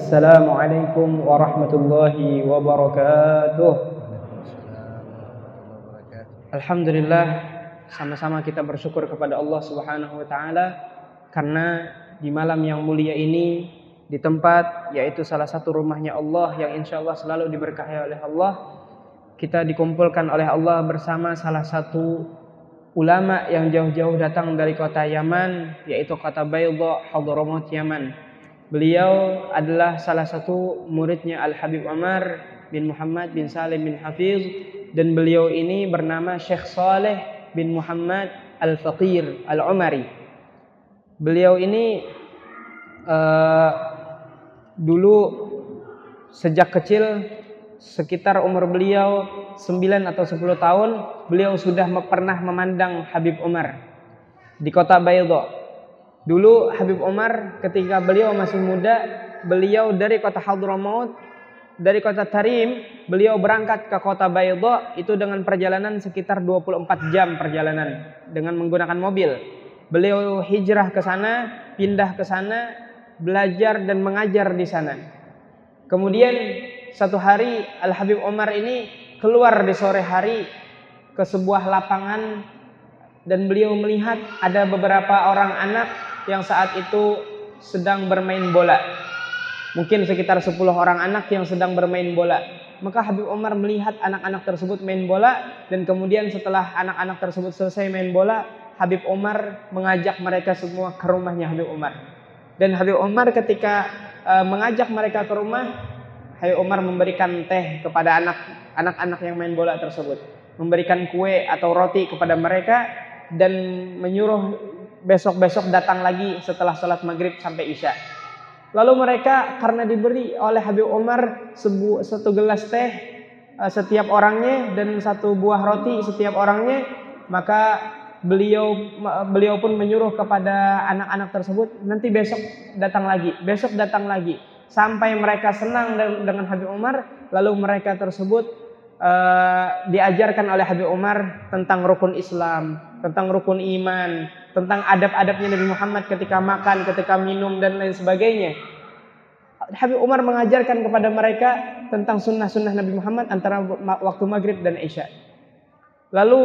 Assalamualaikum warahmatullahi wabarakatuh. Alhamdulillah sama-sama kita bersyukur kepada Allah Subhanahu wa taala karena di malam yang mulia ini di tempat yaitu salah satu rumahnya Allah yang insya Allah selalu diberkahi oleh Allah kita dikumpulkan oleh Allah bersama salah satu ulama yang jauh-jauh datang dari kota Yaman yaitu kota Baydha Hadramaut Yaman beliau adalah salah satu muridnya Al Habib Umar bin Muhammad bin Salim bin Hafiz dan beliau ini bernama Syekh Saleh bin Muhammad Al-Faqir Al-Umari. Beliau ini uh, dulu sejak kecil sekitar umur beliau 9 atau 10 tahun beliau sudah pernah memandang Habib Umar di kota Baydha. Dulu Habib Umar ketika beliau masih muda, beliau dari kota Hadramaut dari kota Tarim beliau berangkat ke kota Baydha itu dengan perjalanan sekitar 24 jam perjalanan dengan menggunakan mobil. Beliau hijrah ke sana, pindah ke sana, belajar dan mengajar di sana. Kemudian satu hari Al Habib Omar ini keluar di sore hari ke sebuah lapangan dan beliau melihat ada beberapa orang anak yang saat itu sedang bermain bola mungkin sekitar 10 orang anak yang sedang bermain bola. Maka Habib Umar melihat anak-anak tersebut main bola dan kemudian setelah anak-anak tersebut selesai main bola, Habib Umar mengajak mereka semua ke rumahnya Habib Umar. Dan Habib Umar ketika uh, mengajak mereka ke rumah, Habib Umar memberikan teh kepada anak anak-anak yang main bola tersebut, memberikan kue atau roti kepada mereka dan menyuruh besok-besok datang lagi setelah sholat maghrib sampai isya. Lalu mereka karena diberi oleh Habib Umar sebu, satu gelas teh uh, setiap orangnya dan satu buah roti setiap orangnya, maka beliau beliau pun menyuruh kepada anak-anak tersebut nanti besok datang lagi, besok datang lagi sampai mereka senang dengan Habib Umar, lalu mereka tersebut uh, diajarkan oleh Habib Umar tentang rukun Islam, tentang rukun iman, tentang adab-adabnya Nabi Muhammad ketika makan, ketika minum dan lain sebagainya. Habib Umar mengajarkan kepada mereka tentang sunnah-sunnah Nabi Muhammad antara waktu maghrib dan isya. Lalu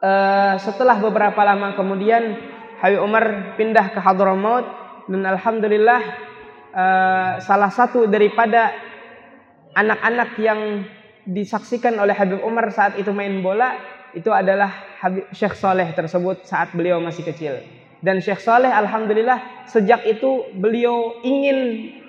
uh, setelah beberapa lama kemudian Habib Umar pindah ke Hadramaut dan alhamdulillah uh, salah satu daripada anak-anak yang disaksikan oleh Habib Umar saat itu main bola itu adalah Syekh Saleh tersebut saat beliau masih kecil. Dan Syekh Saleh alhamdulillah sejak itu beliau ingin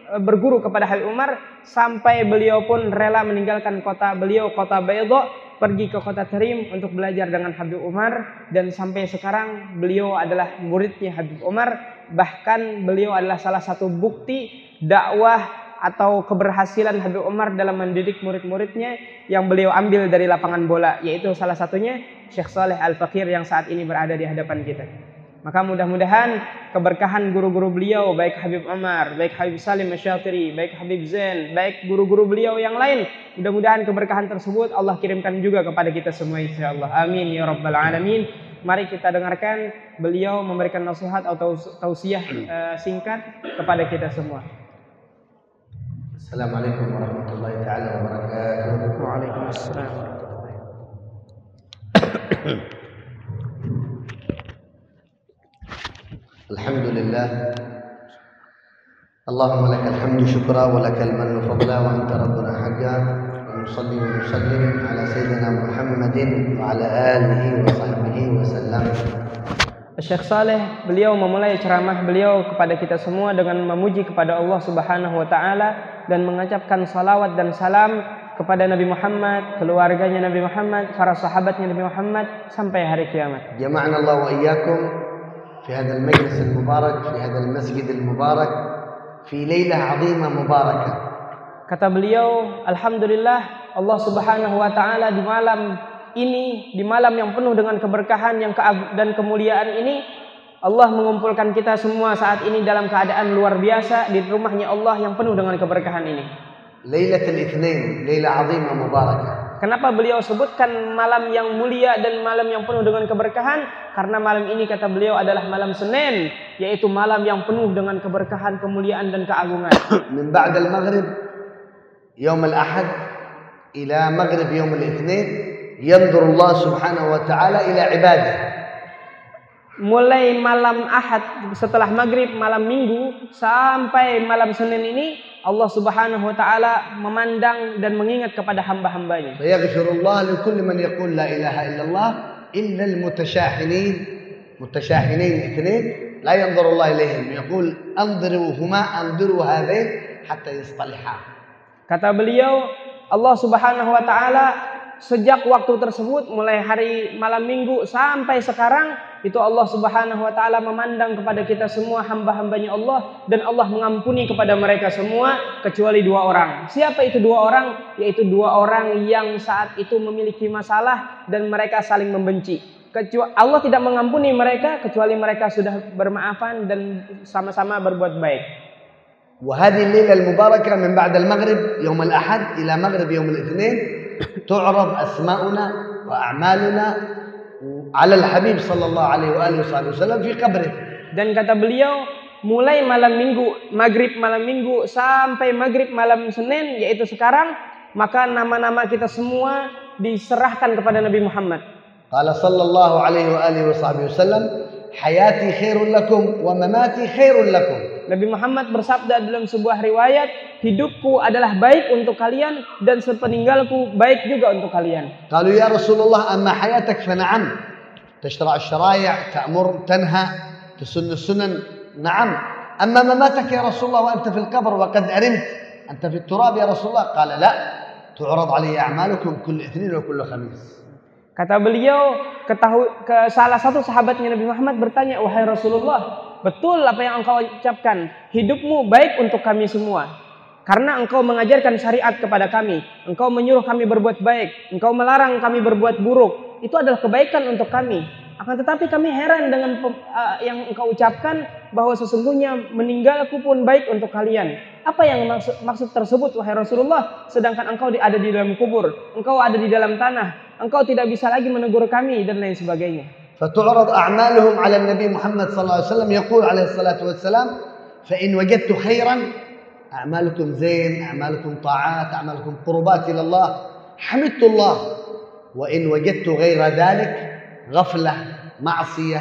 e, berguru kepada Habib Umar sampai beliau pun rela meninggalkan kota beliau kota Baydha pergi ke kota Tarim untuk belajar dengan Habib Umar dan sampai sekarang beliau adalah muridnya Habib Umar bahkan beliau adalah salah satu bukti dakwah atau keberhasilan Habib Umar dalam mendidik murid-muridnya yang beliau ambil dari lapangan bola yaitu salah satunya Syekh Saleh Al-Fakir yang saat ini berada di hadapan kita. Maka mudah-mudahan keberkahan guru-guru beliau baik Habib Umar, baik Habib Salim Masyatiri, baik Habib Zain, baik guru-guru beliau yang lain, mudah-mudahan keberkahan tersebut Allah kirimkan juga kepada kita semua insyaallah. Amin ya rabbal alamin. Mari kita dengarkan beliau memberikan nasihat atau tausiah uh, singkat kepada kita semua. السلام عليكم ورحمة الله تعالى وبركاته وعليكم السلام ورحمة الله الحمد لله اللهم لك الحمد شكرا ولك المن فضلا وأنت ربنا حقا ونصلي ونسلم على سيدنا محمد وعلى آله وصحبه وسلم Syekh Saleh beliau memulai ceramah beliau kepada kita semua dengan memuji kepada Allah Subhanahu wa taala dan mengucapkan salawat dan salam kepada Nabi Muhammad, keluarganya Nabi Muhammad, para sahabatnya Nabi Muhammad sampai hari kiamat. Jama'ana Allah wa iyyakum fi hadzal majlis al-mubarak fi hadzal masjid al-mubarak fi lailah 'azimah mubarakah. Kata beliau, alhamdulillah Allah Subhanahu wa taala di malam ini di malam yang penuh dengan keberkahan yang dan kemuliaan ini Allah mengumpulkan kita semua saat ini dalam keadaan luar biasa di rumahnya Allah yang penuh dengan keberkahan ini. Lailatul Itsnin, lailah 'azimah mubarakah. Kenapa beliau sebutkan malam yang mulia dan malam yang penuh dengan keberkahan? Karena malam ini kata beliau adalah malam Senin, yaitu malam yang penuh dengan keberkahan, kemuliaan dan keagungan. من بعد المغرب يوم الأحد إلى مغرب يوم الاثنين ينظر الله سبحانه وتعالى إلى عباده mulai malam Ahad setelah maghrib malam Minggu sampai malam Senin ini Allah Subhanahu wa taala memandang dan mengingat kepada hamba-hambanya. Yaghfirullah li kulli man yaqul la ilaha illallah innal mutashahinin mutashahinin ithnin la yanzuru Allah ilaihim yaqul anziruhuma anziru hadain hatta yastaliha. Kata beliau Allah Subhanahu wa taala sejak waktu tersebut mulai hari malam Minggu sampai sekarang itu Allah Subhanahu wa taala memandang kepada kita semua hamba-hambanya Allah dan Allah mengampuni kepada mereka semua kecuali dua orang. Siapa itu dua orang? Yaitu dua orang yang saat itu memiliki masalah dan mereka saling membenci. Kecuali Allah tidak mengampuni mereka kecuali mereka sudah bermaafan dan sama-sama berbuat baik. وهذه الليلة المباركة من بعد المغرب يوم الأحد إلى مغرب يوم الاثنين تعرض أسماؤنا وأعمالنا alal Habib sallallahu alaihi wasallam fi qabri. Dan kata beliau mulai malam Minggu, maghrib malam Minggu sampai maghrib malam Senin yaitu sekarang maka nama-nama kita semua diserahkan kepada Nabi Muhammad. Qala sallallahu alaihi wa alihi wasallam, hayati khairul lakum wa mamati khairul lakum. Nabi Muhammad bersabda dalam sebuah riwayat, hidupku adalah baik untuk kalian dan sepeninggalku baik juga untuk kalian. قالوا يا رسول الله أما حياتك فنعم تشرع الشرائع تأمر تنهى تسن السنن نعم أما مماتك يا رسول الله وأنت في القبر وقد أرمت أنت في التراب يا رسول الله قال لا تعرض علي أعمالكم كل اثنين وكل خميس Kata beliau, ketahui, ke salah satu sahabatnya Nabi Muhammad bertanya, wahai Rasulullah, betul apa yang engkau ucapkan? Hidupmu baik untuk kami semua. Karena engkau mengajarkan syariat kepada kami, engkau menyuruh kami berbuat baik, engkau melarang kami berbuat buruk. Itu adalah kebaikan untuk kami. Akan tetapi kami heran dengan pem- uh, yang engkau ucapkan bahwa sesungguhnya meninggalku pun baik untuk kalian. Apa yang maksud, maksud tersebut wahai Rasulullah? Sedangkan engkau di- ada di dalam kubur, engkau ada di dalam tanah, engkau tidak bisa lagi menegur kami dan lain sebagainya. فتعرض أعمالهم على النبي محمد صلى الله عليه وسلم يقول عليه الصلاة والسلام فإن وجدت خيرا أعمالكم زين أعمالكم طاعات أعمالكم قربات إلى الله حمدت الله وإن وجدت غير ذلك غفلة معصية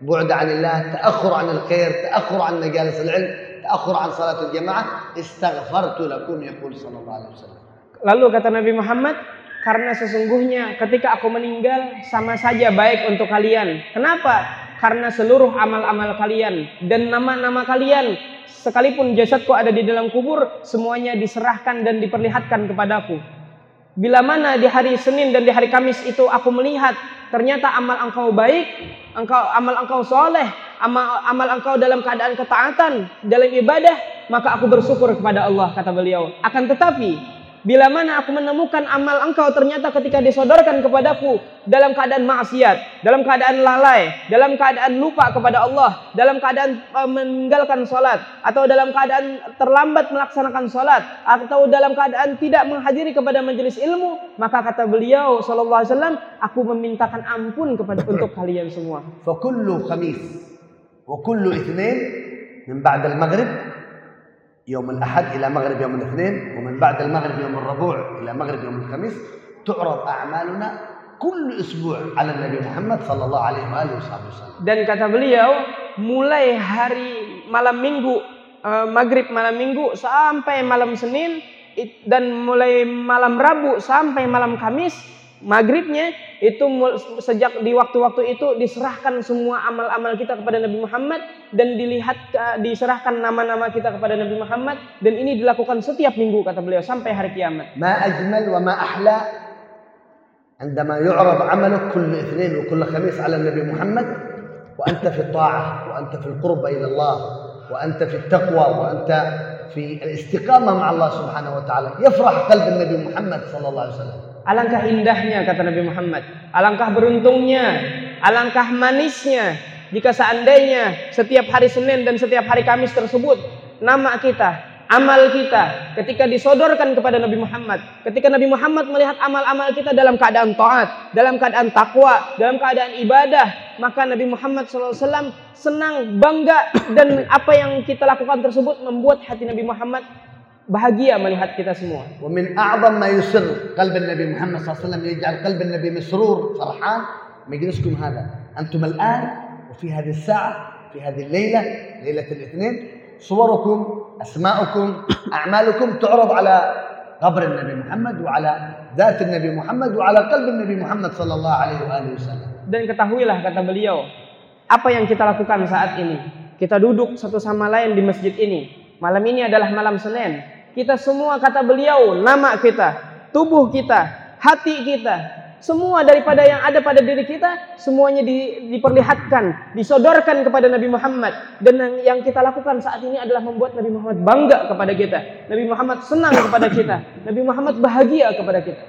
بعد عن الله تأخر عن الخير تأخر عن مجالس العلم تأخر عن صلاة الجماعة استغفرت لكم يقول صلى الله عليه وسلم Lalu kata Nabi Muhammad, karena sesungguhnya ketika aku meninggal sama saja baik untuk kalian. Kenapa? Karena seluruh amal-amal kalian dan nama-nama kalian sekalipun jasadku ada di dalam kubur semuanya diserahkan dan diperlihatkan kepadaku. Bila mana di hari Senin dan di hari Kamis itu aku melihat ternyata amal engkau baik, engkau amal engkau soleh, amal, amal engkau dalam keadaan ketaatan, dalam ibadah, maka aku bersyukur kepada Allah kata beliau. Akan tetapi Bila mana aku menemukan amal engkau ternyata ketika disodorkan kepadaku dalam keadaan maksiat, dalam keadaan lalai, dalam keadaan lupa kepada Allah, dalam keadaan uh, meninggalkan salat atau dalam keadaan terlambat melaksanakan salat atau dalam keadaan tidak menghadiri kepada majelis ilmu, maka kata beliau sallallahu alaihi aku memintakan ampun kepada untuk kalian semua. Fakullu khamis wa kullu itsnin min ba'da al-maghrib يوم الأحد إلى مغرب يوم الاثنين ومن بعد المغرب يوم الربوع إلى مغرب يوم الخميس تعرض أعمالنا كل أسبوع على النبي محمد صلى الله عليه وآله وصحبه وسلم Dan kata beliau, mulai hari malam minggu, eh, maghrib malam minggu sampai malam Senin, it- dan mulai malam Rabu sampai malam Kamis, maghribnya itu mul- sejak di waktu-waktu itu diserahkan semua amal-amal kita kepada Nabi Muhammad dan dilihat eh, diserahkan nama-nama kita kepada Nabi Muhammad dan ini dilakukan setiap minggu kata beliau sampai hari kiamat. ما أجمل وما أحلى عندما يعرض عملك كل اثنين وكل خميس على النبي محمد وأنت في الطاعة وأنت في القرب إلى الله وأنت في التقوى وأنت في الاستقامة مع الله سبحانه وتعالى يفرح قلب النبي محمد صلى الله عليه وسلم Alangkah indahnya kata Nabi Muhammad. Alangkah beruntungnya, alangkah manisnya jika seandainya setiap hari Senin dan setiap hari Kamis tersebut nama kita amal kita ketika disodorkan kepada Nabi Muhammad, ketika Nabi Muhammad melihat amal-amal kita dalam keadaan taat, dalam keadaan takwa, dalam keadaan ibadah, maka Nabi Muhammad SAW senang, bangga dan apa yang kita lakukan tersebut membuat hati Nabi Muhammad bahagia melihat kita semua. ومن أعظم ما يسر قلب النبي محمد صلى الله عليه وسلم يجعل قلب النبي مسرور فرحان مجلسكم هذا أنتم الآن وفي هذه الساعة في هذه الليلة ليلة الاثنين صوركم أسماءكم أعمالكم تعرض على قبر النبي محمد وعلى ذات النبي محمد وعلى قلب النبي محمد صلى الله عليه وآله وسلم Dan ketahuilah kata beliau, apa yang kita lakukan saat ini. Kita duduk satu sama lain di masjid ini. Malam ini adalah malam Senin. Kita semua kata beliau, nama kita, tubuh kita, hati kita, semua daripada yang ada pada diri kita semuanya di, diperlihatkan, disodorkan kepada Nabi Muhammad dan yang, yang kita lakukan saat ini adalah membuat Nabi Muhammad bangga kepada kita. Nabi Muhammad senang kepada kita. Nabi Muhammad bahagia kepada kita.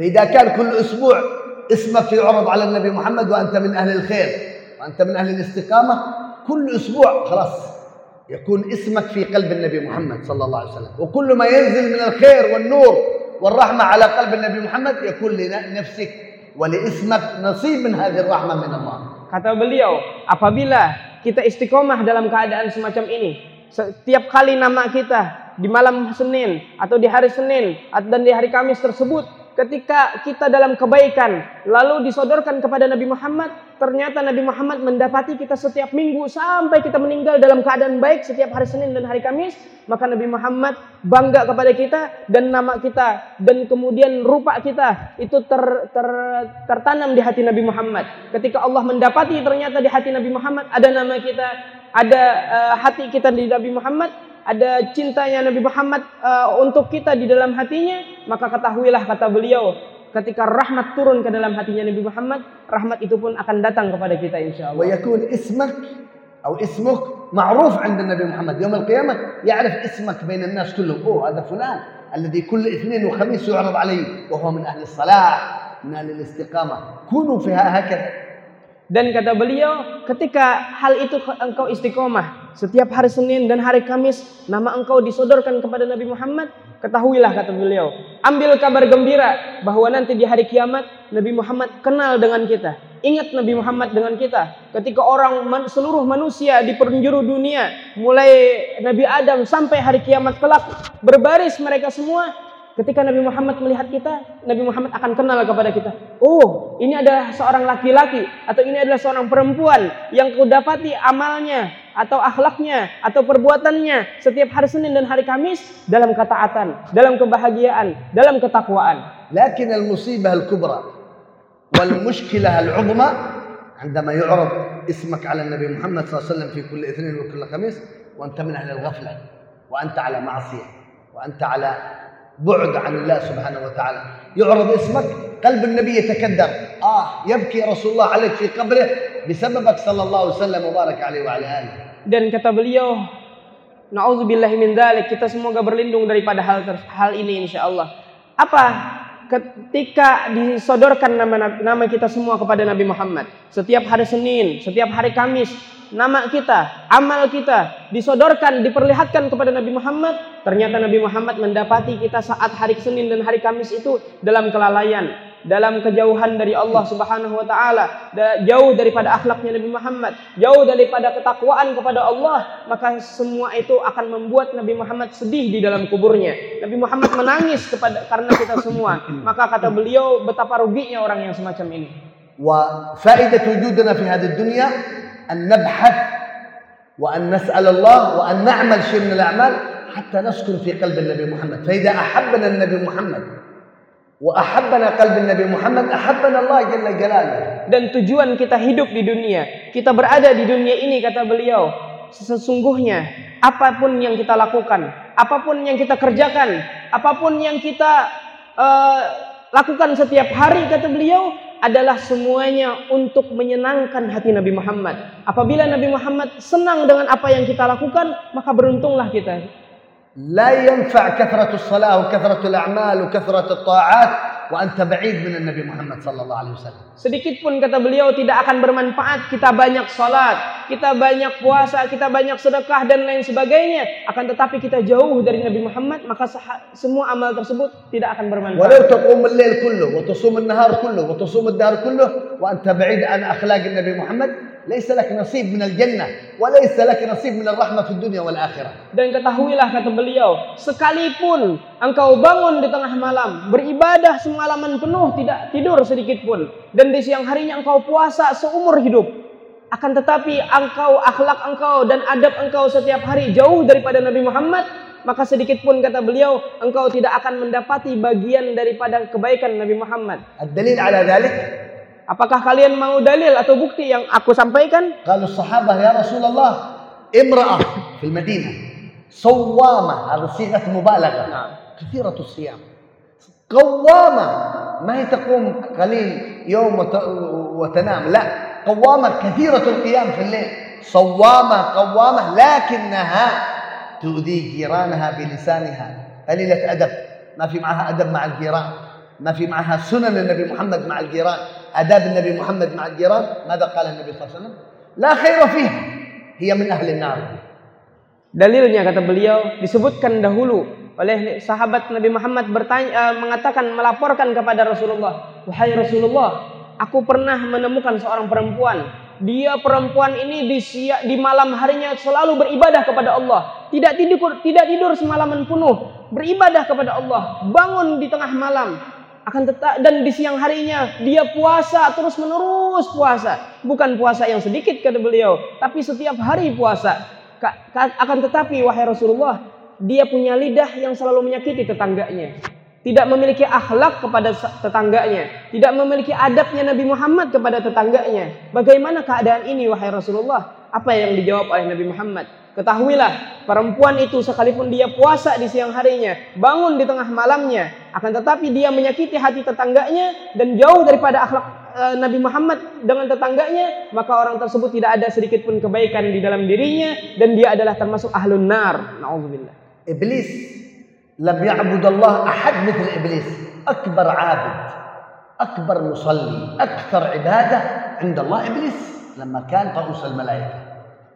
فإذا كان كل أسبوع اسمك يعرض على النبي محمد وأنت من أهل الخير وأنت من أهل الاستقامة كل أسبوع خلاص يكون اسمك في قلب النبي محمد صلى الله عليه وسلم وكل ما ينزل من الخير والنور والرحمة على قلب النبي محمد يكون لنفسك ولاسمك نصيب من هذه الرحمة من الله Kata beliau, apabila kita istiqomah dalam keadaan semacam ini, setiap kali nama kita di malam Senin atau di hari Senin dan di hari Kamis tersebut ketika kita dalam kebaikan lalu disodorkan kepada Nabi Muhammad ternyata Nabi Muhammad mendapati kita setiap minggu sampai kita meninggal dalam keadaan baik setiap hari Senin dan hari Kamis maka Nabi Muhammad bangga kepada kita dan nama kita dan kemudian rupa kita itu ter, ter, tertanam di hati Nabi Muhammad. Ketika Allah mendapati ternyata di hati Nabi Muhammad ada nama kita ada uh, hati kita di Nabi Muhammad ada cintanya Nabi Muhammad uh, untuk kita di dalam hatinya, maka ketahuilah kata beliau, ketika rahmat turun ke dalam hatinya Nabi Muhammad, rahmat itu pun akan datang kepada kita insyaallah. ويكون اسمك أو اسمك معروف عند النبي محمد يوم القيامة يعرف اسمك بين الناس كلهم أوه هذا فلان الذي كل اثنين وخميس يعرض عليه وهو من أهل الصلاح من أهل الاستقامة كونوا فيها هكذا Dan kata beliau, ketika hal itu engkau istiqomah, setiap hari Senin dan hari Kamis, nama engkau disodorkan kepada Nabi Muhammad, ketahuilah kata beliau, ambil kabar gembira bahwa nanti di hari kiamat Nabi Muhammad kenal dengan kita. Ingat Nabi Muhammad dengan kita. Ketika orang seluruh manusia di penjuru dunia, mulai Nabi Adam sampai hari kiamat kelak, berbaris mereka semua Ketika Nabi Muhammad melihat kita, Nabi Muhammad akan kenal kepada kita. Oh, ini adalah seorang laki-laki atau ini adalah seorang perempuan yang kudapati amalnya atau akhlaknya atau perbuatannya setiap hari Senin dan hari Kamis dalam ketaatan, dalam kebahagiaan, dalam ketakwaan. لكن المصيبة الكبرى والمشكلة العظمى عندما يعرض اسمك على النبي محمد صلى الله عليه وسلم في كل اثنين وكل خميس وأنت من أهل الغفلة وأنت على معصية وأنت على بعد عن الله سبحانه وتعالى يعرض اسمك قلب النبي يتكدر آه يبكي رسول الله عليك في قبره disebabkan sallallahu sallam mubarak alaihi wa. Dan kata beliau, na'udzubillahi min dzalik, kita semoga berlindung daripada hal hal ini insyaallah. Apa ketika disodorkan nama nama kita semua kepada Nabi Muhammad. Setiap hari Senin, setiap hari Kamis, nama kita, amal kita disodorkan, diperlihatkan kepada Nabi Muhammad. Ternyata Nabi Muhammad mendapati kita saat hari Senin dan hari Kamis itu dalam kelalaian, dalam kejauhan dari Allah Subhanahu wa taala, jauh daripada akhlaknya Nabi Muhammad, jauh daripada ketakwaan kepada Allah, maka semua itu akan membuat Nabi Muhammad sedih di dalam kuburnya. Nabi Muhammad menangis kepada karena kita semua. Maka kata beliau betapa ruginya orang yang semacam ini. Wa faidat wujudna fi hadhihi dunya an nabhath wa an nas'al Allah wa an na'mal syai' min al-a'mal hatta naskun fi qalbi Nabi Muhammad. Fa idza ahabbana Nabi Muhammad Wa ahabbana Nabi Muhammad ahabbana Allah jalla jalaluh. Dan tujuan kita hidup di dunia, kita berada di dunia ini kata beliau, sesungguhnya apa pun yang kita lakukan, apa pun yang kita kerjakan, apa pun yang kita uh, lakukan setiap hari kata beliau adalah semuanya untuk menyenangkan hati Nabi Muhammad. Apabila Nabi Muhammad senang dengan apa yang kita lakukan, maka beruntunglah kita. لا ينفع كثرة الصلاة وكثرة الأعمال وكثرة الطاعات وأنت بعيد من النبي محمد صلى الله عليه وسلم Sedikit pun kata beliau tidak akan bermanfaat kita banyak salat, kita banyak puasa, kita banyak sedekah dan lain sebagainya. Akan tetapi kita jauh dari Nabi Muhammad, maka seha- semua amal tersebut tidak akan bermanfaat. ولو تقوم الليل كله وتصوم النهار كله وتصوم الدهر كله وأنت بعيد عن أخلاق ليس لك نصيب من الجنة وليس لك نصيب من الرحمة في الدنيا والآخرة. Dan ketahuilah kata beliau, sekalipun engkau bangun di tengah malam, beribadah semalaman penuh tidak tidur sedikit pun dan di siang harinya engkau puasa seumur hidup. Akan tetapi engkau akhlak engkau dan adab engkau setiap hari jauh daripada Nabi Muhammad maka sedikit pun kata beliau engkau tidak akan mendapati bagian daripada kebaikan Nabi Muhammad. Ad-dalil ala Apakah kalian mau dalil atau bukti yang aku sampaikan? الصحابة يا رسول الله امرأة في المدينة صوامة هذا صيغة مبالغة. كثيرة الصيام قوامة ما هي تقوم قليل يوم وت- وتنام لا قوامة كثيرة القيام في الليل صوامة قوامة لكنها تؤذي جيرانها بلسانها قليلة أدب ما في معها أدب مع الجيران ما في معها سنن النبي محمد مع الجيران آداب النبي محمد مع الجيران ماذا قال النبي صلى الله عليه وسلم لا خير فيها هي من أهل النار Dalilnya kata beliau disebutkan dahulu oleh sahabat Nabi Muhammad bertanya eh, mengatakan melaporkan kepada Rasulullah, "Wahai Rasulullah, aku pernah menemukan seorang perempuan. Dia perempuan ini di sia- di malam harinya selalu beribadah kepada Allah. Tidak tidur tidak tidur semalaman penuh, beribadah kepada Allah. Bangun di tengah malam, akan tetap dan di siang harinya dia puasa terus menerus puasa. Bukan puasa yang sedikit kata beliau tapi setiap hari puasa. Ka- ka- akan tetapi wahai Rasulullah dia punya lidah yang selalu menyakiti tetangganya. Tidak memiliki akhlak kepada tetangganya. Tidak memiliki adabnya Nabi Muhammad kepada tetangganya. Bagaimana keadaan ini wahai Rasulullah apa yang dijawab oleh Nabi Muhammad? Ketahuilah, perempuan itu sekalipun dia puasa di siang harinya, bangun di tengah malamnya, akan tetapi dia menyakiti hati tetangganya dan jauh daripada akhlak eh, Nabi Muhammad dengan tetangganya, maka orang tersebut tidak ada sedikit pun kebaikan di dalam dirinya dan dia adalah termasuk ahlun nar. Nauzubillah. Iblis lam ya'budallah ahad mithl iblis, akbar 'abid, akbar musalli, akthar ibadah 'inda Allah iblis lamma kan ta'us al-malaikah.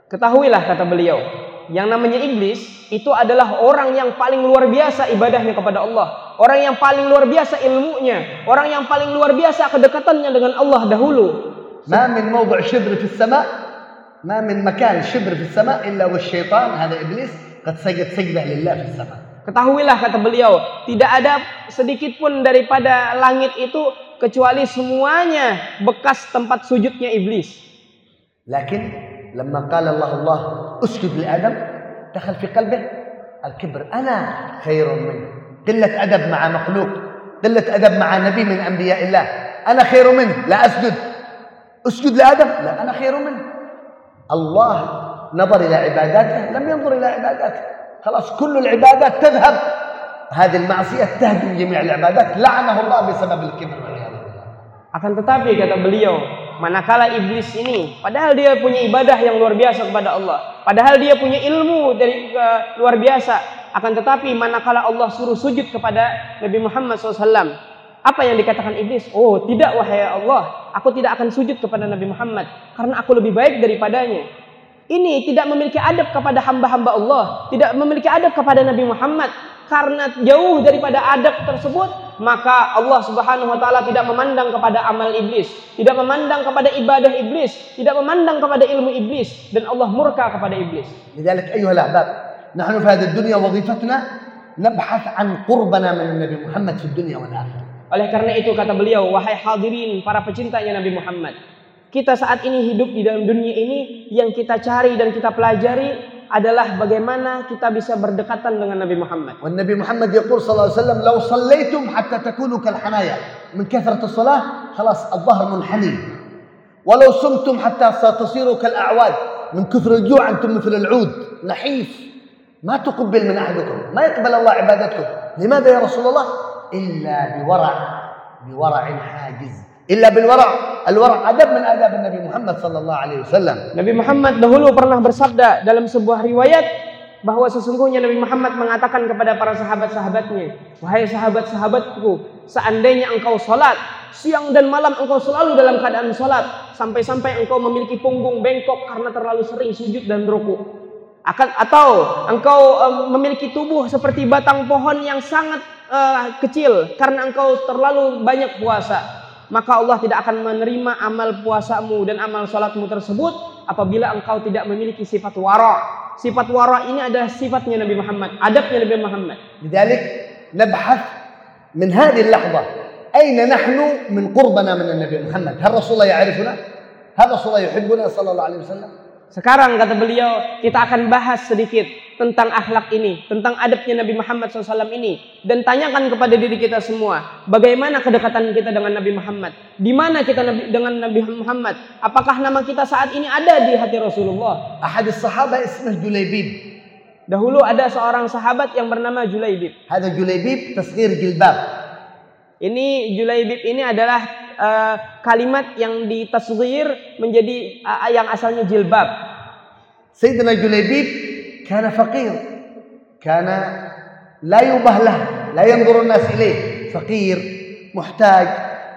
Ketahuilah kata beliau, yang namanya iblis itu adalah orang yang paling luar biasa ibadahnya kepada Allah, orang yang paling luar biasa ilmunya, orang yang paling luar biasa kedekatannya dengan Allah dahulu. Ma mawdu' shibr fi sama ma makan shibr fi sama illa wa syaitan hada iblis qad sajad sajdah lillah fi. Ketahuilah kata beliau, tidak ada sedikit pun daripada langit itu kecuali semuanya bekas tempat sujudnya iblis. Lakin لما قال الله الله أسجد لآدم. دخل في قلبه. الكبر أنا خير منه قلة أدب مع مخلوق. قلة أدب مع نبي من أنبياء الله. أنا خير منه لا أسجد. أسجد لآدم. لا أنا خير منه. الله نظر إلى عباداته لم ينظر إلى عباداته. خلاص كل العبادات تذهب. هذه المعصية تهدم جميع العبادات. لعنه الله بسبب الكبر. والعياذ بالله Akan tetapi kata beliau, manakala iblis ini, padahal dia punya ibadah yang luar biasa kepada Allah, padahal dia punya ilmu dari eh, luar biasa, akan tetapi manakala Allah suruh sujud kepada Nabi Muhammad SAW, apa yang dikatakan iblis? Oh tidak wahai Allah, aku tidak akan sujud kepada Nabi Muhammad karena aku lebih baik daripadanya. Ini tidak memiliki adab kepada hamba-hamba Allah, tidak memiliki adab kepada Nabi Muhammad karena jauh daripada adab tersebut maka Allah Subhanahu wa taala tidak memandang kepada amal iblis, tidak memandang kepada ibadah iblis, tidak memandang kepada ilmu iblis dan Allah murka kepada iblis. Lidzalik ayuha ahbab, nahnu fi dunya wazifatuna nabhath an qurbana min Nabi Muhammad fi dunya. Oleh karena itu kata beliau, wahai hadirin para pecintanya Nabi Muhammad, kita saat ini hidup di dalam dunia ini yang kita cari dan kita pelajari adalah bagaimana kita bisa berdekatan dengan Nabi Muhammad. والنبي محمد يقول صلى الله عليه وسلم لو صليتم حتى تكونوا كالحنايا من كثرة الصلاة خلاص الظهر منحني ولو صمتم حتى ستصيروا كالأعواد من كثر الجوع أنتم مثل العود نحيف ما تقبل من أحدكم ما يقبل الله عبادتكم لماذا يا رسول الله إلا بورع بورع حاجز illa bil wara. Al wara adab min adab Nabi Muhammad sallallahu alaihi wasallam. Nabi Muhammad dahulu pernah bersabda dalam sebuah riwayat bahwa sesungguhnya Nabi Muhammad mengatakan kepada para sahabat-sahabatnya wahai sahabat-sahabatku seandainya engkau salat siang dan malam engkau selalu dalam keadaan salat sampai-sampai engkau memiliki punggung bengkok karena terlalu sering sujud dan ruku akan atau engkau um, memiliki tubuh seperti batang pohon yang sangat uh, kecil karena engkau terlalu banyak puasa maka Allah tidak akan menerima amal puasamu dan amal sholatmu tersebut apabila engkau tidak memiliki sifat wara. Sifat wara ini adalah sifatnya Nabi Muhammad, adabnya Nabi Muhammad. Lidalik nabhath min hadhihi al-lahdha aina nahnu min qurbana min Nabi Muhammad. Hal Rasulullah ya'rifuna? Hal Rasulullah yuhibbuna sallallahu alaihi wasallam? Sekarang kata beliau kita akan bahas sedikit tentang akhlak ini, tentang adabnya Nabi Muhammad SAW ini, dan tanyakan kepada diri kita semua, bagaimana kedekatan kita dengan Nabi Muhammad? Di mana kita dengan Nabi Muhammad? Apakah nama kita saat ini ada di hati Rasulullah? Ada sahabat ismah Julaibib. Dahulu ada seorang sahabat yang bernama Julaibib. Ada Julaibib tasghir Gilbab. Ini Julaibib ini adalah uh, kalimat yang ditasghir menjadi uh, yang asalnya jilbab. Sayyidina Julaibib kana fakir. Karena la yubahlah, la yanzuru an-nas ilayh, Fakir, muhtaj,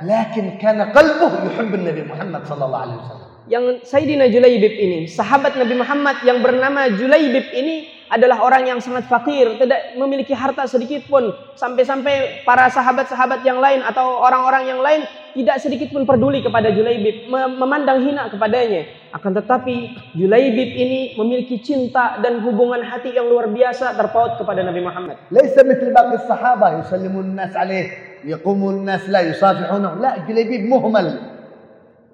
lakin kana qalbuhu yuhibbu Nabi Muhammad sallallahu alaihi wasallam. Yang Sayyidina Julaibib ini, sahabat Nabi Muhammad yang bernama Julaibib ini adalah orang yang sangat fakir, tidak memiliki harta sedikit pun, sampai-sampai para sahabat-sahabat yang lain atau orang-orang yang lain tidak sedikit pun peduli kepada Julaibib, memandang hina kepadanya. Akan tetapi Julaibib ini memiliki cinta dan hubungan hati yang luar biasa terpaut kepada Nabi Muhammad. Laisa mithl baqi as-sahabah yusallimun nas alaih, yaqumun nas la yusafihunahu. La, Julaibib muhmal.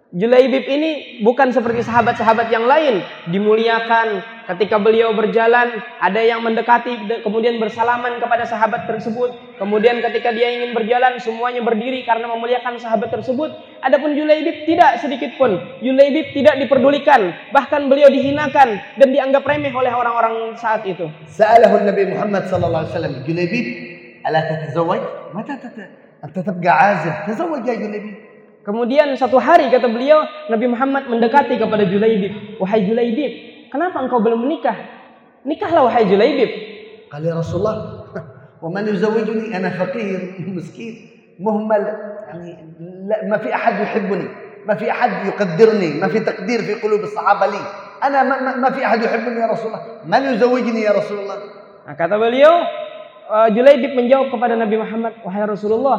Julaibib ini bukan seperti sahabat-sahabat yang lain. Dimuliakan ketika beliau berjalan ada yang mendekati kemudian bersalaman kepada sahabat tersebut. Kemudian ketika dia ingin berjalan semuanya berdiri karena memuliakan sahabat tersebut. Adapun Julaibib tidak sedikit pun. Julaibib tidak diperdulikan bahkan beliau dihinakan dan dianggap remeh oleh orang-orang saat itu. Sa'alahu Nabi Muhammad sallallahu alaihi wasallam Julaibib ala tatazawwaj? Mata tata anta tabqa ya Julaibib Kemudian satu hari kata beliau Nabi Muhammad mendekati kepada Julaibib. Wahai Julaibib, kenapa engkau belum menikah? Nikahlah wahai Julaibib. Kali Rasulullah, wa man yuzawijuni ana faqir miskin muhmal yani la ma fi ahad yuhibbuni ma fi ahad yuqaddirni ma fi taqdir fi qulub as-sahaba li ana ma, ma, ma fi ahad yuhibbuni ya Rasulullah man yuzawijni ya Rasulullah nah, kata beliau eh, uh, Julaibib menjawab kepada Nabi Muhammad wahai Rasulullah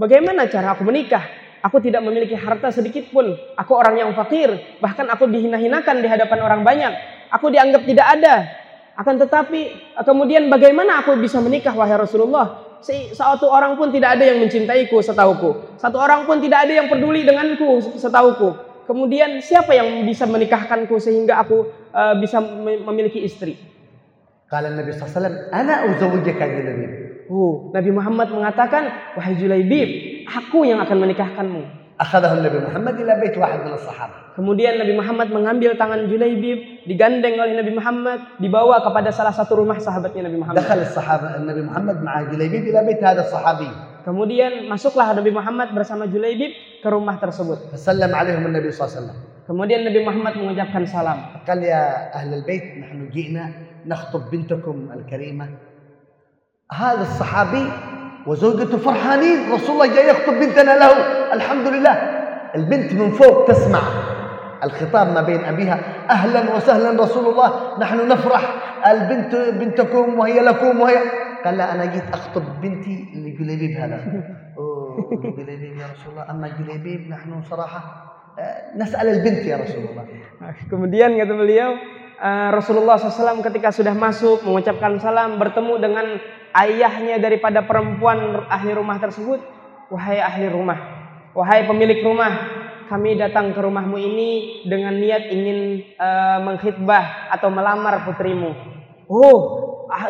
bagaimana cara aku menikah Aku tidak memiliki harta sedikit pun. Aku orang yang fakir. Bahkan aku dihina-hinakan di hadapan orang banyak. Aku dianggap tidak ada. Akan tetapi, kemudian bagaimana aku bisa menikah wahai Rasulullah? Satu orang pun tidak ada yang mencintaiku setahuku. Satu orang pun tidak ada yang peduli denganku setahuku kemudian siapa yang bisa menikahkanku sehingga aku uh, bisa memiliki istri? Kalau Nabi SAW, anak uzawujaka Nabi. Uh, Nabi Muhammad mengatakan, wahai Julaibib, aku yang akan menikahkanmu. Nabi Muhammad ila bait wahid min as-sahabah. Kemudian Nabi Muhammad mengambil tangan Julaibib, digandeng oleh Nabi Muhammad, dibawa kepada salah satu rumah sahabatnya Nabi Muhammad. Dakhal as-sahabah Nabi Muhammad ma'a Julaibib ila bait hadha sahabi. Kemudian masuklah Nabi Muhammad bersama Julaibib ke rumah tersebut. Sallam alaihim Nabi sallallahu Kemudian Nabi Muhammad mengucapkan salam. Qal ya ahlul bait nahnu ji'na nakhthub bintakum al-karimah. Hadha as-sahabi وزوجته فرحانين. رسول الله جاي يخطب بنتنا له. الحمد لله البنت من فوق تسمع الخطاب ما بين أبيها. أهلا وسهلا رسول الله. نحن نفرح. البنت بنتكم وهي لكم وهي. قال لا أنا جيت أخطب بنتي لجليبيب هذا. جليبيب يا رسول الله. أما جليبيب نحن صراحة آه، نسأل البنت يا رسول الله. Kemudian kata beliau, eh, Rasulullah SAW ketika sudah masuk mengucapkan salam bertemu dengan ayahnya daripada perempuan ahli rumah tersebut, wahai ahli rumah, wahai pemilik rumah, kami datang ke rumahmu ini dengan niat ingin eh, mengkhidbah atau melamar putrimu. Oh, ah,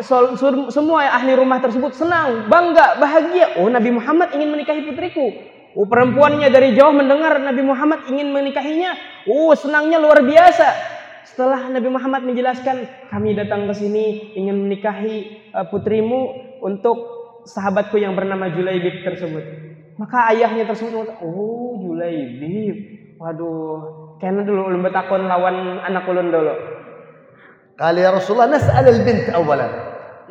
semua ahli rumah tersebut senang, bangga, bahagia. Oh, Nabi Muhammad ingin menikahi putriku. Oh, perempuannya dari jauh mendengar Nabi Muhammad ingin menikahinya. Oh, senangnya luar biasa. Setelah Nabi Muhammad menjelaskan, kami datang ke sini ingin menikahi eh, putrimu untuk sahabatku yang bernama Julaibib tersebut. Maka ayahnya tersebut oh Julaibib, waduh, kena dulu ulun betakon lawan anak ulun dulu. Kali ya Rasulullah, nas'al al-bint awalan.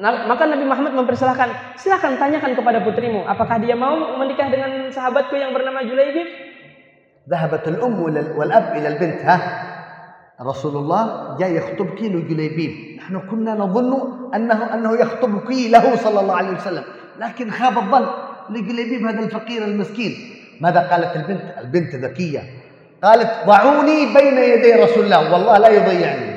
Nah, maka Nabi Muhammad mempersilahkan, silahkan tanyakan kepada putrimu, apakah dia mau menikah dengan sahabatku yang bernama Julaibib? Zahabatul ummu wal ab ila al-bint, ha? رسول الله جاي يخطبك لجليبيب نحن كنا نظن أنه أنه يخطبك له صلى الله عليه وسلم لكن خاب الظن لجليبيب هذا الفقير المسكين ماذا قالت البنت البنت ذكية قالت ضعوني بين يدي رسول الله والله لا يضيعني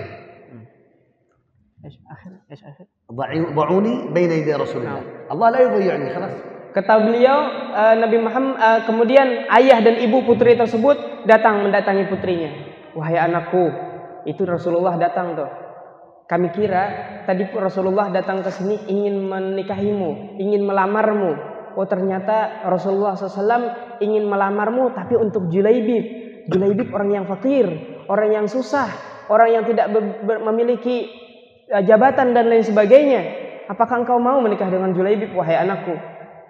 akhir, ish, akhir. ضعي- ضعوني بين يدي رسول الله الله لا يضيعني خلاص Kata beliau, eh, Nabi Muhammad, eh, kemudian ayah dan ibu putri tersebut datang mendatangi putrinya. Wahai anakku, itu Rasulullah datang tuh. Kami kira tadi Rasulullah datang ke sini ingin menikahimu, ingin melamarmu. Oh ternyata Rasulullah SAW ingin melamarmu tapi untuk Julaibib. Julaibib orang yang fakir, orang yang susah, orang yang tidak memiliki eh, jabatan dan lain sebagainya. Apakah engkau mau menikah dengan Julaibib, wahai anakku?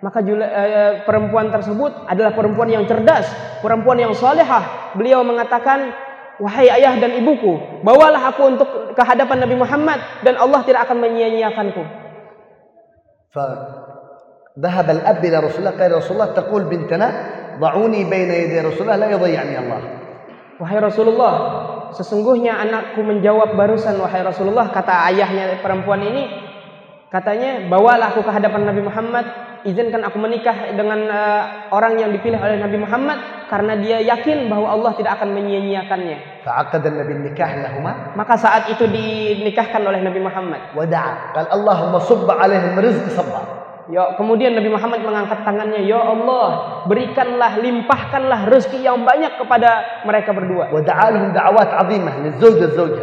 Maka Jula- eh, perempuan tersebut adalah perempuan yang cerdas, perempuan yang solehah. Beliau mengatakan, wahai ayah dan ibuku, bawalah aku untuk ke hadapan Nabi Muhammad dan Allah tidak akan menyia-nyiakanku. فذهب الأب إلى رسول الله قال يا رسول الله تقول بنتنا ضعوني بين يدي رسول الله لا يضيعني الله Wahai Rasulullah, sesungguhnya anakku menjawab barusan wahai Rasulullah kata ayahnya perempuan ini katanya bawalah aku ke hadapan Nabi Muhammad izinkan aku menikah dengan uh, orang yang dipilih oleh Nabi Muhammad karena dia yakin bahwa Allah tidak akan menyia-nyiakannya. Nabi nikah lahuma. Maka saat itu dinikahkan oleh Nabi Muhammad. Wada'a. Kal Allahumma subba alaihim rizq sabba. Ya, kemudian Nabi Muhammad mengangkat tangannya, "Ya Allah, berikanlah, limpahkanlah rezeki yang banyak kepada mereka berdua." Wa da'alhum da'awat 'azimah lizawj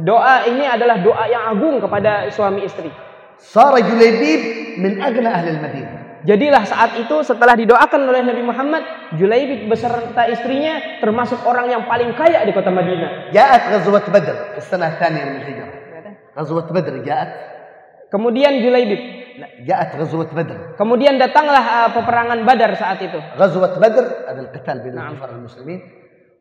Doa ini adalah doa yang agung kepada suami istri. صار جليبيب من أغنى أهل المدينة Jadilah saat itu setelah didoakan oleh Nabi Muhammad, Julaibib beserta istrinya termasuk orang yang paling kaya di kota Madinah. جاءت غزوة بدر في السنة الثانية من الهجرة غزوة بدر جاءت Kemudian Julaibib, لا جاءت غزوة بدر kemudian datanglah uh, peperangan Badar saat itu. غزوة بدر هذا القتال بين نعم. الكفار والمسلمين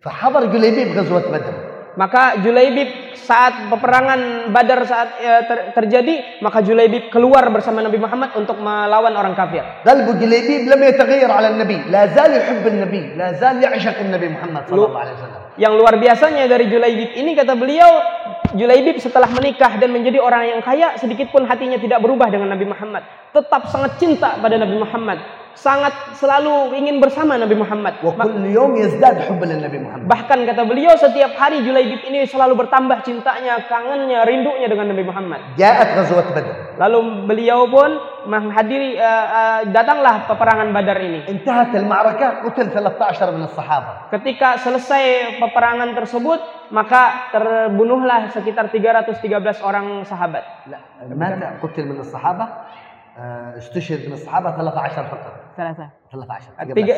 فحضر جليبيب غزوة بدر Maka Julaibib saat peperangan Badar saat e, ter, terjadi, maka Julaibib keluar bersama Nabi Muhammad untuk melawan orang kafir. Qalbu Julaibib lam yataghayyar 'ala nabi la zal yuhibbu nabi la zal ya'shaq nabi Muhammad sallallahu alaihi wasallam. Yang luar biasanya dari Julaibib ini kata beliau, Julaibib setelah menikah dan menjadi orang yang kaya, sedikit pun hatinya tidak berubah dengan Nabi Muhammad, tetap sangat cinta pada Nabi Muhammad Sangat selalu ingin bersama Nabi Muhammad. Ma- وكل يوم يزداد حبا للنبي محمد Bahkan kata beliau setiap hari Julaibib ini selalu bertambah cintanya, kangennya, rindunya dengan Nabi Muhammad. جاءت غزوة بدر Lalu beliau pun menghadiri eh, eh, datanglah peperangan Badar ini. انتهت المعركة قتل 13 من الصحابة Ketika selesai peperangan tersebut, maka terbunuhlah sekitar 313 orang sahabat. لا مات قتل من الصحابة آه، استشهد من الصحابة 13 فقط 13 Tiga,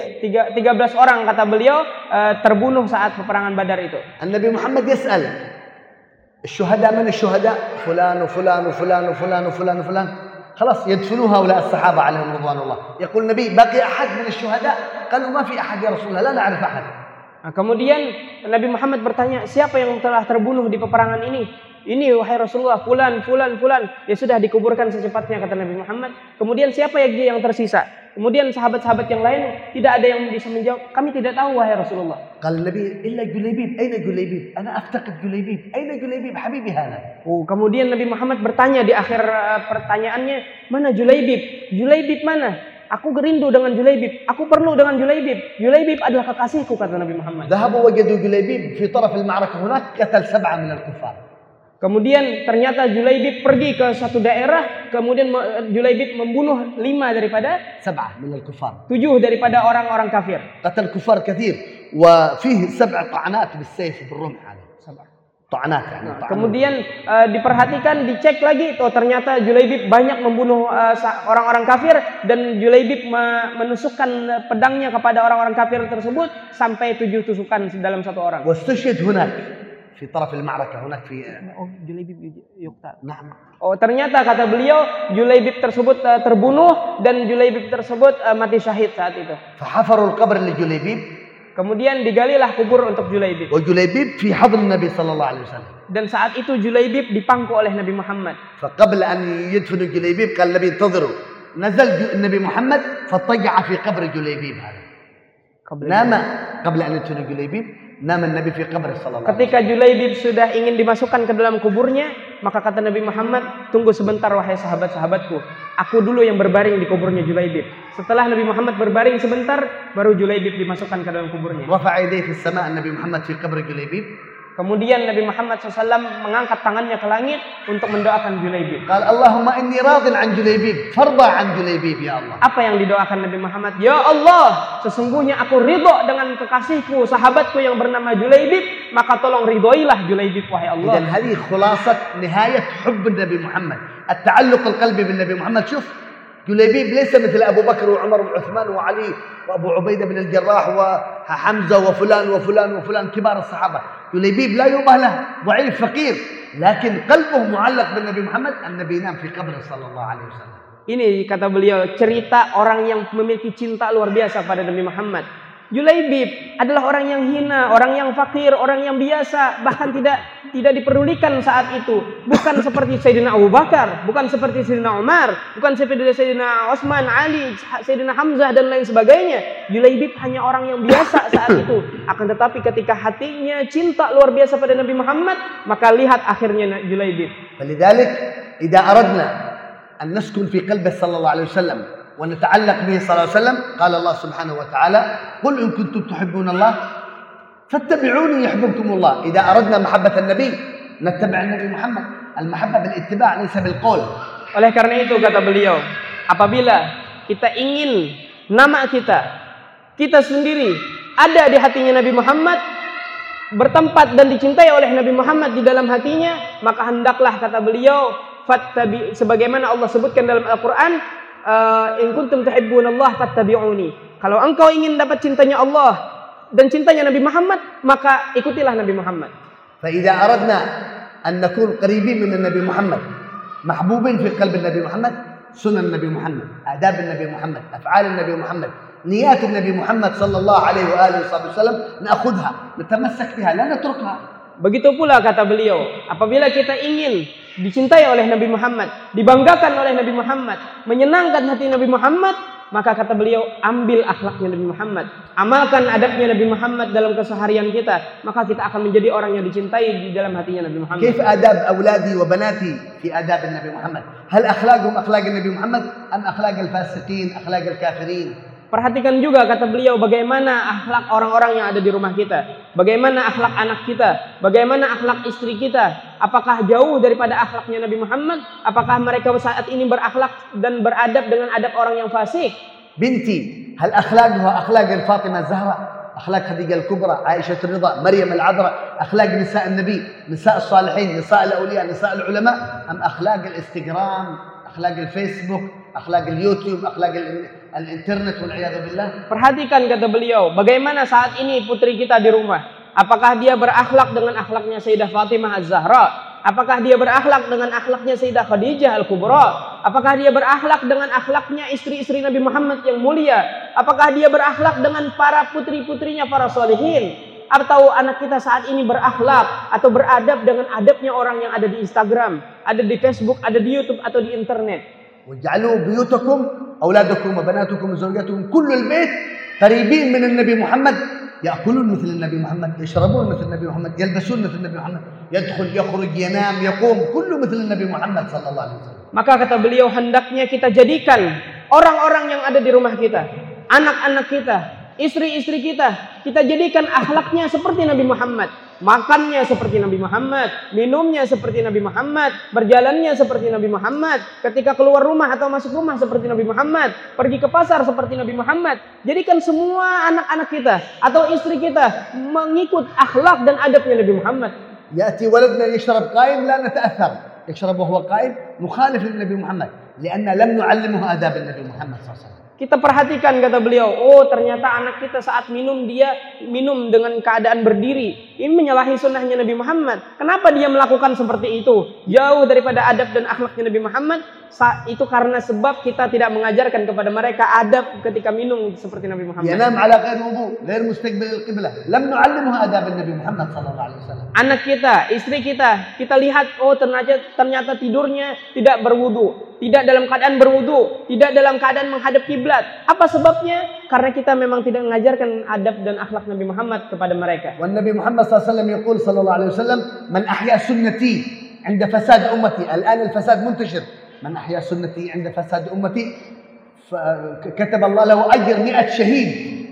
tiga, 13 orang kata beliau eh, terbunuh saat peperangan Badar itu. النبي محمد يسأل الشهداء من الشهداء فلان وفلان وفلان وفلان وفلان وفلان خلاص يدفنوا هؤلاء الصحابة عليهم رضوان الله يقول النبي بقي أحد من الشهداء قالوا ما في أحد يا رسول الله لا نعرف أحد Nah, kemudian Nabi Muhammad bertanya, siapa yang telah terbunuh di peperangan ini? Ini wahai Rasulullah, fulan, fulan, fulan. Ya sudah dikuburkan secepatnya kata Nabi Muhammad. Kemudian siapa yang yang tersisa? Kemudian sahabat-sahabat yang lain tidak ada yang bisa menjawab. Kami tidak tahu wahai Rasulullah. قال النبي إلا جليبيب أين جليبيب أنا أفتقد جليبيب أين جليبيب حبيبي هذا Oh, kemudian Nabi Muhammad bertanya di akhir eh, pertanyaannya, mana Julaibib? Julaibib mana? Aku gerindu dengan Julaibib. Aku perlu dengan Julaibib. Julaibib adalah kekasihku kata Nabi Muhammad. ذهبوا وجدوا جليبيب في طرف المعركة هناك قتل سبعة من الكفار Kemudian ternyata Julaibib pergi ke satu daerah, kemudian Julaibib membunuh lima daripada sabah min kufar. Tujuh daripada orang-orang kafir. Qatal kufar kathir wa fihi sab'a ta'anat bis-sayf bil rumh nah, Ta'anat Kemudian uh, diperhatikan, dicek lagi tuh ternyata Julaibib banyak membunuh eh, orang-orang uh, kafir dan Julaibib menusukkan pedangnya kepada orang-orang kafir tersebut sampai tujuh tusukan dalam satu orang. Wastasyhad hunak في طرف المعركة هناك في Oh, Julaibib yukta. نعم Oh, ternyata kata beliau Julaibib tersebut eh, terbunuh dan Julaibib tersebut eh, mati syahid saat itu. فحفروا القبر لجليبيب Kemudian digalilah kubur untuk Julaibib. وجليبيب في حضن النبي صلى الله عليه وسلم Dan saat itu Julaibib dipangku oleh Nabi Muhammad. فقبل أن يدفنوا جليبيب قال النبي انتظروا نزل ج- النبي محمد فاضطجع في قبر جليبيب هذا نام قبل أن يدفنوا جليبيب Nabi fi qabr sallallahu Ketika Julaibib sudah ingin dimasukkan ke dalam kuburnya, maka kata Nabi Muhammad, "Tunggu sebentar wahai sahabat-sahabatku. Aku dulu yang berbaring di kuburnya Julaibib." Setelah Nabi Muhammad berbaring sebentar, baru Julaibib dimasukkan ke dalam kuburnya. Rafa'a fi sama' Nabi Muhammad fi qabr Julaibib Kemudian Nabi Muhammad SAW mengangkat tangannya ke langit untuk mendoakan Julaibib. Qal Allahumma inni radin an Julaibib, farba an Julaibib ya Allah. Apa yang didoakan Nabi Muhammad? Ya Allah, sesungguhnya aku ridho dengan kekasihku, sahabatku yang bernama Julaibib, maka tolong ridhoilah Julaibib wahai Allah. Dan hadhi khulasat nihayat hubb Nabi Muhammad, at-ta'alluq al-qalbi bin Nabi Muhammad. Shuf جليبيب ليس مثل أبو بكر وعمر وعثمان وعلي وأبو عبيدة بن الجراح وحمزة وفلان وفلان وفلان كبار الصحابة. جليبيب لا يوبه له ضعيف فقير. لكن قلبه معلق بالنبي محمد النبي ينام في قبره صلى الله عليه وسلم. Ini kata beliau cerita orang yang memiliki cinta luar biasa pada Nabi Muhammad. Julaibib adalah orang yang hina, orang yang fakir, orang yang biasa, bahkan tidak tidak diperdulikan saat itu. Bukan seperti Sayyidina Abu Bakar, bukan seperti Sayyidina Umar, bukan seperti Sayyidina Osman, Ali, Sayyidina Hamzah dan lain sebagainya. Julaibib hanya orang yang biasa saat itu. Akan tetapi ketika hatinya cinta luar biasa pada Nabi Muhammad, maka lihat akhirnya Julaibib. Jadi, jika aradna ingin naskun fi qalbi sallallahu alaihi wasallam ونتعلق به صلى الله عليه وسلم قال الله سبحانه وتعالى قل إن كنتم تحبون الله فاتبعوني يحببكم الله إذا أردنا محبة النبي نتبع النبي محمد المحبة بالاتباع ليس بالقول Oleh karena itu kata beliau, apabila kita ingin nama kita, kita sendiri ada di hatinya Nabi Muhammad, bertempat dan dicintai oleh Nabi Muhammad di dalam hatinya, maka hendaklah kata beliau, fattabi sebagaimana Allah sebutkan dalam Al-Qur'an, eh, in kuntum tuhibbunallah fattabi'uni. Kalau engkau ingin dapat cintanya Allah dan cintanya Nabi Muhammad, maka ikutilah Nabi Muhammad. فإذا أردنا أن نكون قريبين من النبي محمد محبوبين في قلب النبي محمد سنن النبي محمد آداب النبي محمد أفعال النبي محمد نيات النبي محمد صلى الله عليه وآله وصحبه وسلم نأخذها نتمسك بها لا نتركها Begitu pula kata beliau, apabila kita ingin dicintai oleh Nabi Muhammad, dibanggakan oleh Nabi Muhammad, menyenangkan hati Nabi Muhammad, maka kata beliau, ambil akhlaknya Nabi Muhammad, amalkan adabnya Nabi Muhammad dalam keseharian kita, maka kita akan menjadi orang yang dicintai di dalam hatinya Nabi Muhammad. كيف آداب أولادي وبناتي في آداب النبي محمد هل أخلاقهم أخلاق النبي محمد أم أخلاق الفاسقين أخلاق الكافرين Perhatikan juga kata beliau bagaimana akhlak orang-orang yang ada di rumah kita. Bagaimana akhlak anak kita. Bagaimana akhlak istri kita. Apakah jauh daripada akhlaknya Nabi Muhammad? Apakah mereka saat ini berakhlak dan beradab dengan adab orang yang fasik? بنتي هل أخلاقها أخلاق الفاطمة الزهراء أخلاق خديجة الكبرى عائشة الرضا مريم العذراء أخلاق نساء النبي نساء الصالحين نساء الأولياء نساء العلماء أم أخلاق الانستغرام أخلاق الفيسبوك أخلاق اليوتيوب أخلاق internet billah. Perhatikan kata beliau, bagaimana saat ini putri kita di rumah? Apakah dia berakhlak dengan akhlaknya Sayyidah Fatimah Az-Zahra? Apakah dia berakhlak dengan akhlaknya Sayyidah Khadijah Al-Kubra? Apakah dia berakhlak dengan akhlaknya istri-istri Nabi Muhammad yang mulia? Apakah dia berakhlak dengan para putri-putrinya para solehin? atau anak kita saat ini berakhlak atau beradab dengan adabnya orang yang ada di Instagram, ada di Facebook, ada di YouTube atau di internet. واجعلوا بيوتكم أولادكم وبناتكم وزوجاتكم كل البيت قريبين من النبي محمد يأكلون مثل النبي محمد يشربون مثل النبي محمد يلبسون مثل النبي محمد يدخل يخرج ينام يقوم كله مثل النبي محمد صلى الله عليه وسلم Maka kata beliau hendaknya kita jadikan orang-orang yang ada di rumah kita, anak-anak kita, istri-istri kita, kita jadikan akhlaknya seperti Nabi Muhammad. Makannya seperti Nabi Muhammad, minumnya seperti Nabi Muhammad, berjalannya seperti Nabi Muhammad, ketika keluar rumah atau masuk rumah seperti Nabi Muhammad, pergi ke pasar seperti Nabi Muhammad. Jadikan semua anak-anak kita atau istri kita mengikut akhlak dan adabnya Nabi Muhammad. يأتي ولدنا يشرب قائم لا نتأثر يشرب وهو قائم مخالف للنبي محمد لأن لم نعلمه آداب النبي محمد صلى الله عليه وسلم kita perhatikan kata beliau, oh ternyata anak kita saat minum dia minum dengan keadaan berdiri, ini menyalahi sunnahnya Nabi Muhammad. Kenapa dia melakukan seperti itu? Jauh daripada adab dan akhlaknya Nabi Muhammad itu karena sebab kita tidak mengajarkan kepada mereka adab ketika minum seperti Nabi Muhammad. Yanam ala ghair wudu, ghair mustaqbil qiblah. Lam nu'allimhu adab Nabi Muhammad sallallahu alaihi wasallam. Anak kita, istri kita, kita lihat oh ternyata ternyata tidurnya tidak berwudu, tidak dalam keadaan berwudu, tidak dalam keadaan menghadap kiblat. Apa sebabnya? Karena kita memang tidak mengajarkan adab dan akhlak Nabi Muhammad kepada mereka. Dan Nabi Muhammad sallallahu alaihi wasallam, "Man ahya sunnati 'inda fasad ummati." Al-an al-fasad muntasir. من أحيا سنتي عند فساد أمتي؟ كتب الله له أجر مئة شهيد.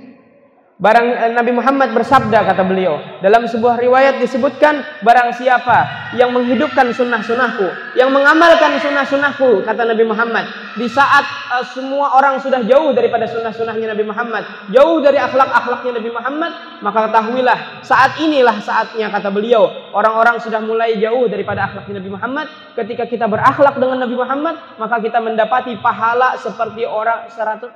Barang eh, Nabi Muhammad bersabda kata beliau dalam sebuah riwayat disebutkan barang siapa yang menghidupkan sunnah-sunnahku yang mengamalkan sunnah-sunnahku kata Nabi Muhammad di saat uh, semua orang sudah jauh daripada sunnah-sunnahnya Nabi Muhammad jauh dari akhlak-akhlaknya Nabi Muhammad maka ketahuilah saat inilah saatnya kata beliau orang-orang sudah mulai jauh daripada akhlaknya Nabi Muhammad. Ketika kita berakhlak dengan Nabi Muhammad maka kita mendapati pahala seperti orang 100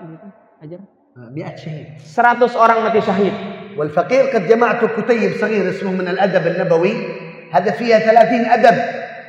ajar مئة شهيد. 100 orang mati syahid. والفقير قد جمعت كتيب صغير اسمه من الأدب النبوي. هذا فيها ثلاثين أدب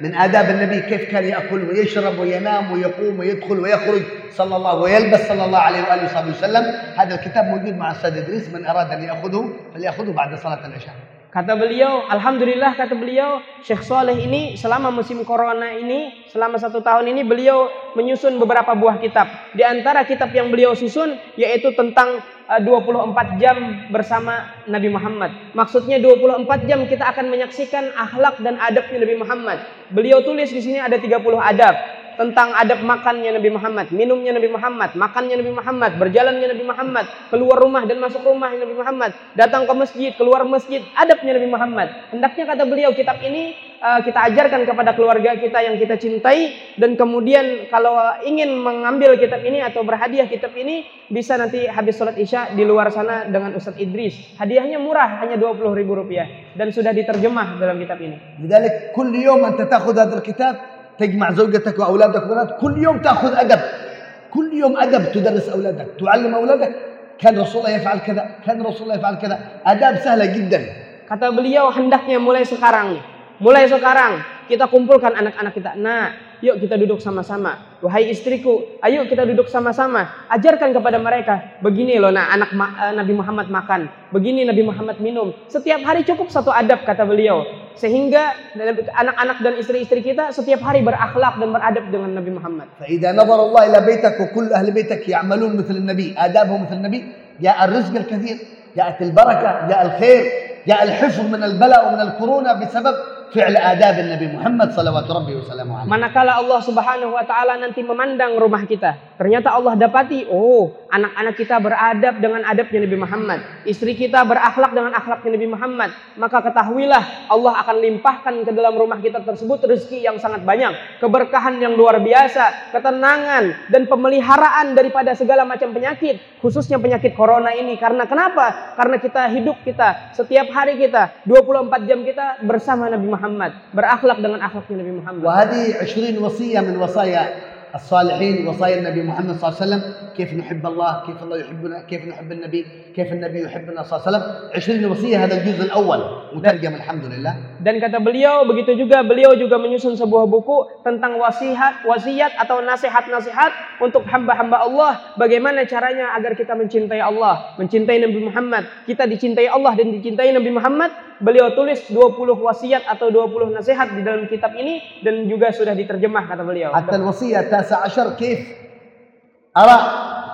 من آداب النبي. كيف كان يأكل ويشرب وينام ويقوم ويدخل ويخرج. صلى الله ويلبس صلى الله عليه وآله وصحبه وسلم. هذا الكتاب موجود مع أستاذ إدريس من أراد أن يأخذه فليأخذه بعد صلاة العشاء. Kata beliau, Alhamdulillah kata beliau, Syekh Soleh ini selama musim corona ini, selama satu tahun ini beliau menyusun beberapa buah kitab. Di antara kitab yang beliau susun yaitu tentang 24 eh, jam bersama Nabi Muhammad. Maksudnya 24 jam kita akan menyaksikan akhlak dan adabnya Nabi Muhammad. Beliau tulis di sini ada 30 adab tentang adab makannya Nabi Muhammad, minumnya Nabi Muhammad, makannya Nabi Muhammad, berjalannya Nabi Muhammad, keluar rumah dan masuk rumah Nabi Muhammad, datang ke masjid, keluar masjid, adabnya Nabi Muhammad. Hendaknya kata beliau kitab ini uh, kita ajarkan kepada keluarga kita yang kita cintai dan kemudian kalau ingin mengambil kitab ini atau berhadiah kitab ini bisa nanti habis sholat isya di luar sana dengan Ustadz Idris. Hadiahnya murah hanya 20 ribu rupiah dan sudah diterjemah dalam kitab ini. لذلك كل يوم أنت تأخذ هذا الكتاب تجمع زوجتك واولادك وبنات كل يوم تاخذ ادب كل يوم ادب تدرس اولادك تعلم اولادك كان رسول الله يفعل كذا كان رسول الله يفعل كذا اداب سهله جدا kata beliau hendaknya mulai sekarang mulai sekarang kita kumpulkan anak-anak kita nah Yuk kita duduk sama-sama. Wahai istriku, ayo kita duduk sama-sama. Ajarkan kepada mereka. Begini loh, nah anak uh, Nabi Muhammad makan. Begini Nabi Muhammad minum. Setiap hari cukup satu adab kata beliau. Sehingga anak-anak dan istri-istri kita setiap hari berakhlak dan beradab dengan Nabi Muhammad. فإذا نظر الله إلى بيتك وكل أهل بيتك يعملون مثل النبي آدابهم مثل النبي جاء الرزق الكثير جاءت البركة جاء الخير جاء الحفظ من البلاء ومن الكورونا بسبب fi'l adab Nabi Muhammad sallallahu rabbi wasallam Manakala Allah Subhanahu wa taala nanti memandang rumah kita, ternyata Allah dapati, oh, anak-anak kita beradab dengan adabnya Nabi Muhammad, istri kita berakhlak dengan akhlaknya Nabi Muhammad, maka ketahuilah Allah akan limpahkan ke dalam rumah kita tersebut rezeki yang sangat banyak, keberkahan yang luar biasa, ketenangan dan pemeliharaan daripada segala macam penyakit, khususnya penyakit corona ini. Karena kenapa? Karena kita hidup kita setiap hari kita 24 jam kita bersama Nabi Muhammad Muhammad, berakhlak dengan akhlaknya Nabi Muhammad. Wa hadhihi 20 wasiyah min wasaya الصالحين وصايا النبي محمد صلى الله عليه وسلم كيف نحب الله كيف الله يحبنا كيف نحب النبي كيف النبي يحبنا صلى الله عليه وسلم 20 وصية هذا الجزء الأول مترجم الحمد لله dan kata beliau begitu juga beliau juga menyusun sebuah buku tentang wasiat wasiat atau nasihat-nasihat untuk hamba-hamba Allah bagaimana caranya agar kita mencintai Allah mencintai Nabi Muhammad kita dicintai Allah dan dicintai Nabi Muhammad beliau tulis 20 wasiat atau 20 nasihat di dalam kitab ini dan juga sudah diterjemah kata beliau. حتى الوصية التاسع عشر كيف أرى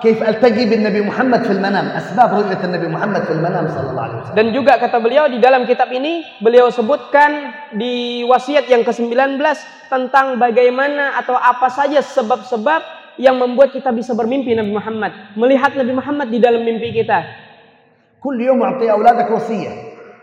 كيف ألتقي بالنبي محمد في المنام أسباب رؤية النبي محمد في المنام صلى الله عليه وسلم dan juga kata beliau di dalam kitab ini beliau sebutkan di wasiat yang ke-19 tentang bagaimana atau apa saja sebab-sebab yang membuat kita bisa bermimpi Nabi Muhammad melihat Nabi Muhammad di dalam mimpi kita كل يوم أعطي أولادك وصية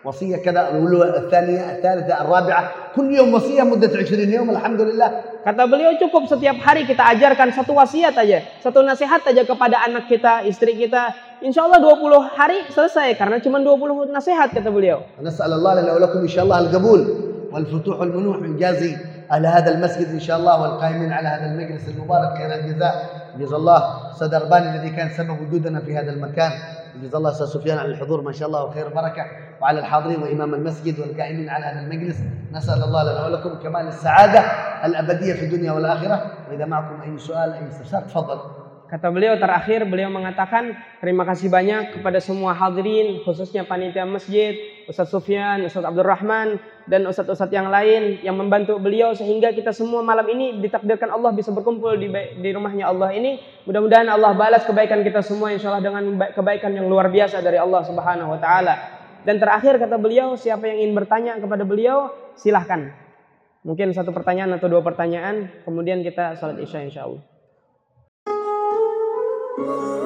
وصية كذا الثانية الثالثة الرابعة كل يوم وصية مدة 20 يوم الحمد لله Kata beliau cukup setiap hari kita ajarkan satu wasiat aja, satu nasihat aja kepada anak kita, istri kita. Insya Allah 20 hari selesai karena cuma 20 nasihat kata beliau. نسأل الله لنا ولكم إن شاء الله القبول والفتوح والمنوح يجازي على هذا المسجد إن شاء الله والقائمين على هذا المجلس المبارك خير الجزاء جزا الله صدر باني الذي كان سبب وجودنا في هذا المكان جزا الله أستاذ سفيان على الحضور ما شاء الله وخير بركه وعلى الحاضرين وإمام المسجد والقائمين على هذا المجلس. نسأل الله لنا ولكم كمال السعادة الأبدية في الدنيا والآخرة. وإذا معكم أي سؤال أي استفسار تفضل. Kata beliau terakhir beliau mengatakan terima kasih banyak kepada semua hadirin khususnya panitia masjid, Ustadz Sufyan, Ustadz Abdurrahman dan ustadz-ustadz yang lain yang membantu beliau sehingga kita semua malam ini ditakdirkan Allah bisa berkumpul di, di rumahnya Allah ini. Mudah-mudahan Allah balas kebaikan kita semua insya Allah dengan kebaikan yang luar biasa dari Allah Subhanahu wa taala. Dan terakhir kata beliau, siapa yang ingin bertanya kepada beliau, silahkan. Mungkin satu pertanyaan atau dua pertanyaan, kemudian kita salat isya insya Allah. Thank.